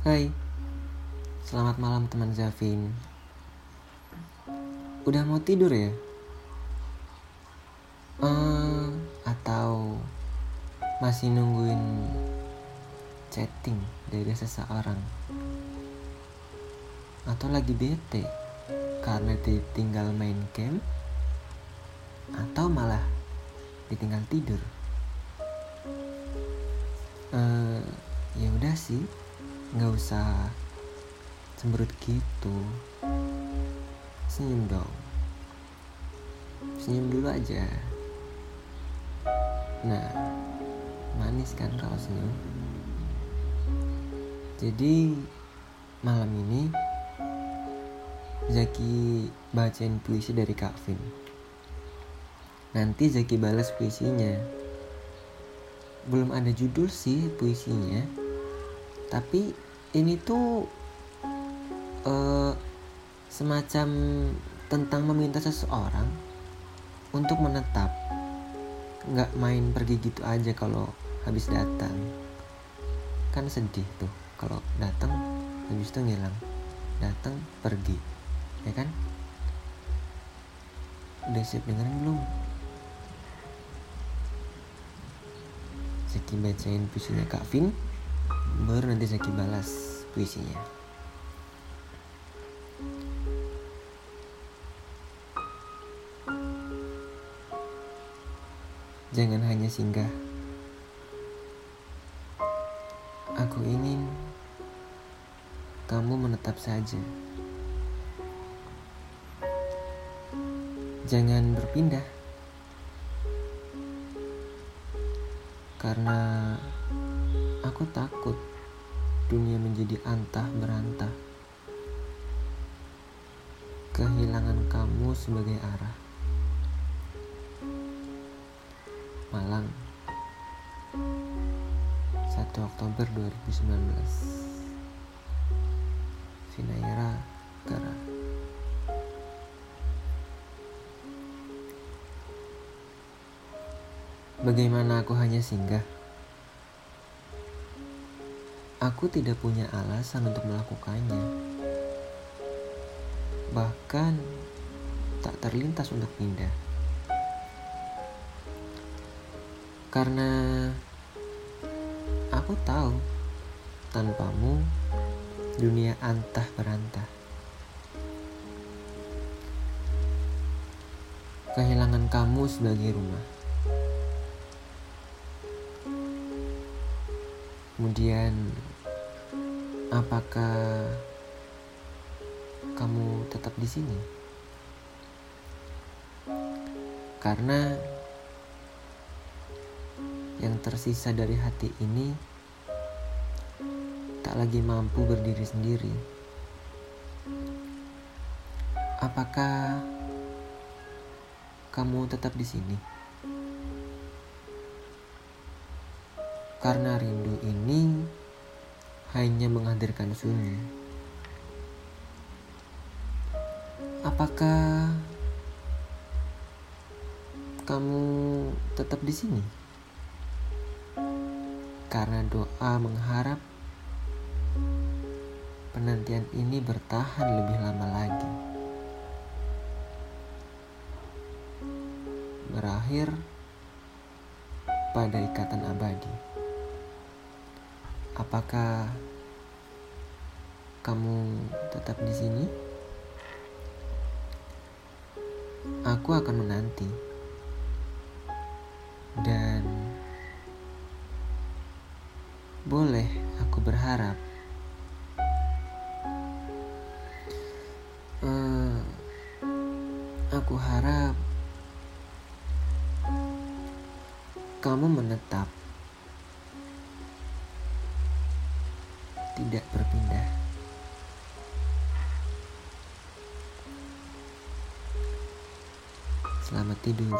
Hai, selamat malam teman Zafin. Udah mau tidur ya? Eh, atau masih nungguin chatting dari seseorang? Atau lagi bete karena ditinggal main game? Atau malah ditinggal tidur? Eh, ya udah sih, nggak usah cemberut gitu. Senyum dong. Senyum dulu aja. Nah, manis kan kalau senyum. Jadi malam ini Zaki bacain puisi dari Kak Vin. Nanti Zaki balas puisinya. Belum ada judul sih puisinya. Tapi ini tuh uh, semacam tentang meminta seseorang untuk menetap. Nggak main pergi gitu aja kalau habis datang. Kan sedih tuh kalau datang habis itu ngilang. Datang pergi. Ya kan? Udah siap dengerin belum? Zaki bacain puisinya Kak Vin baru nanti Zaki balas puisinya Jangan hanya singgah. Aku ingin kamu menetap saja. Jangan berpindah. Karena aku takut dunia menjadi antah berantah. Kehilangan kamu sebagai arah. Malang 1 Oktober 2019 Vinaira Gara Bagaimana aku hanya singgah? Aku tidak punya alasan untuk melakukannya. Bahkan tak terlintas untuk pindah. Karena aku tahu tanpamu dunia antah berantah. Kehilangan kamu sebagai rumah. Kemudian apakah kamu tetap di sini? Karena yang tersisa dari hati ini tak lagi mampu berdiri sendiri. Apakah kamu tetap di sini? Karena rindu ini hanya menghadirkan sunyi. Apakah kamu tetap di sini? karena doa mengharap penantian ini bertahan lebih lama lagi. Berakhir pada ikatan abadi. Apakah kamu tetap di sini? Aku akan menanti. Dan boleh aku berharap uh, aku harap kamu menetap tidak berpindah selamat tidur